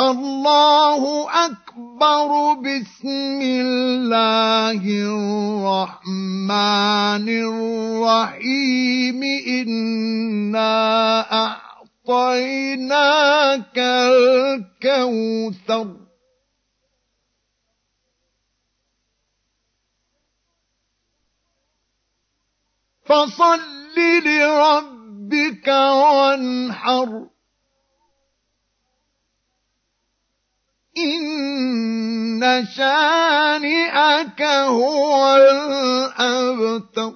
الله أكبر بسم الله الرحمن الرحيم. إنا أعطيناك الكوثر. فصل لربك وانحر. إن شانئك هو الأبتر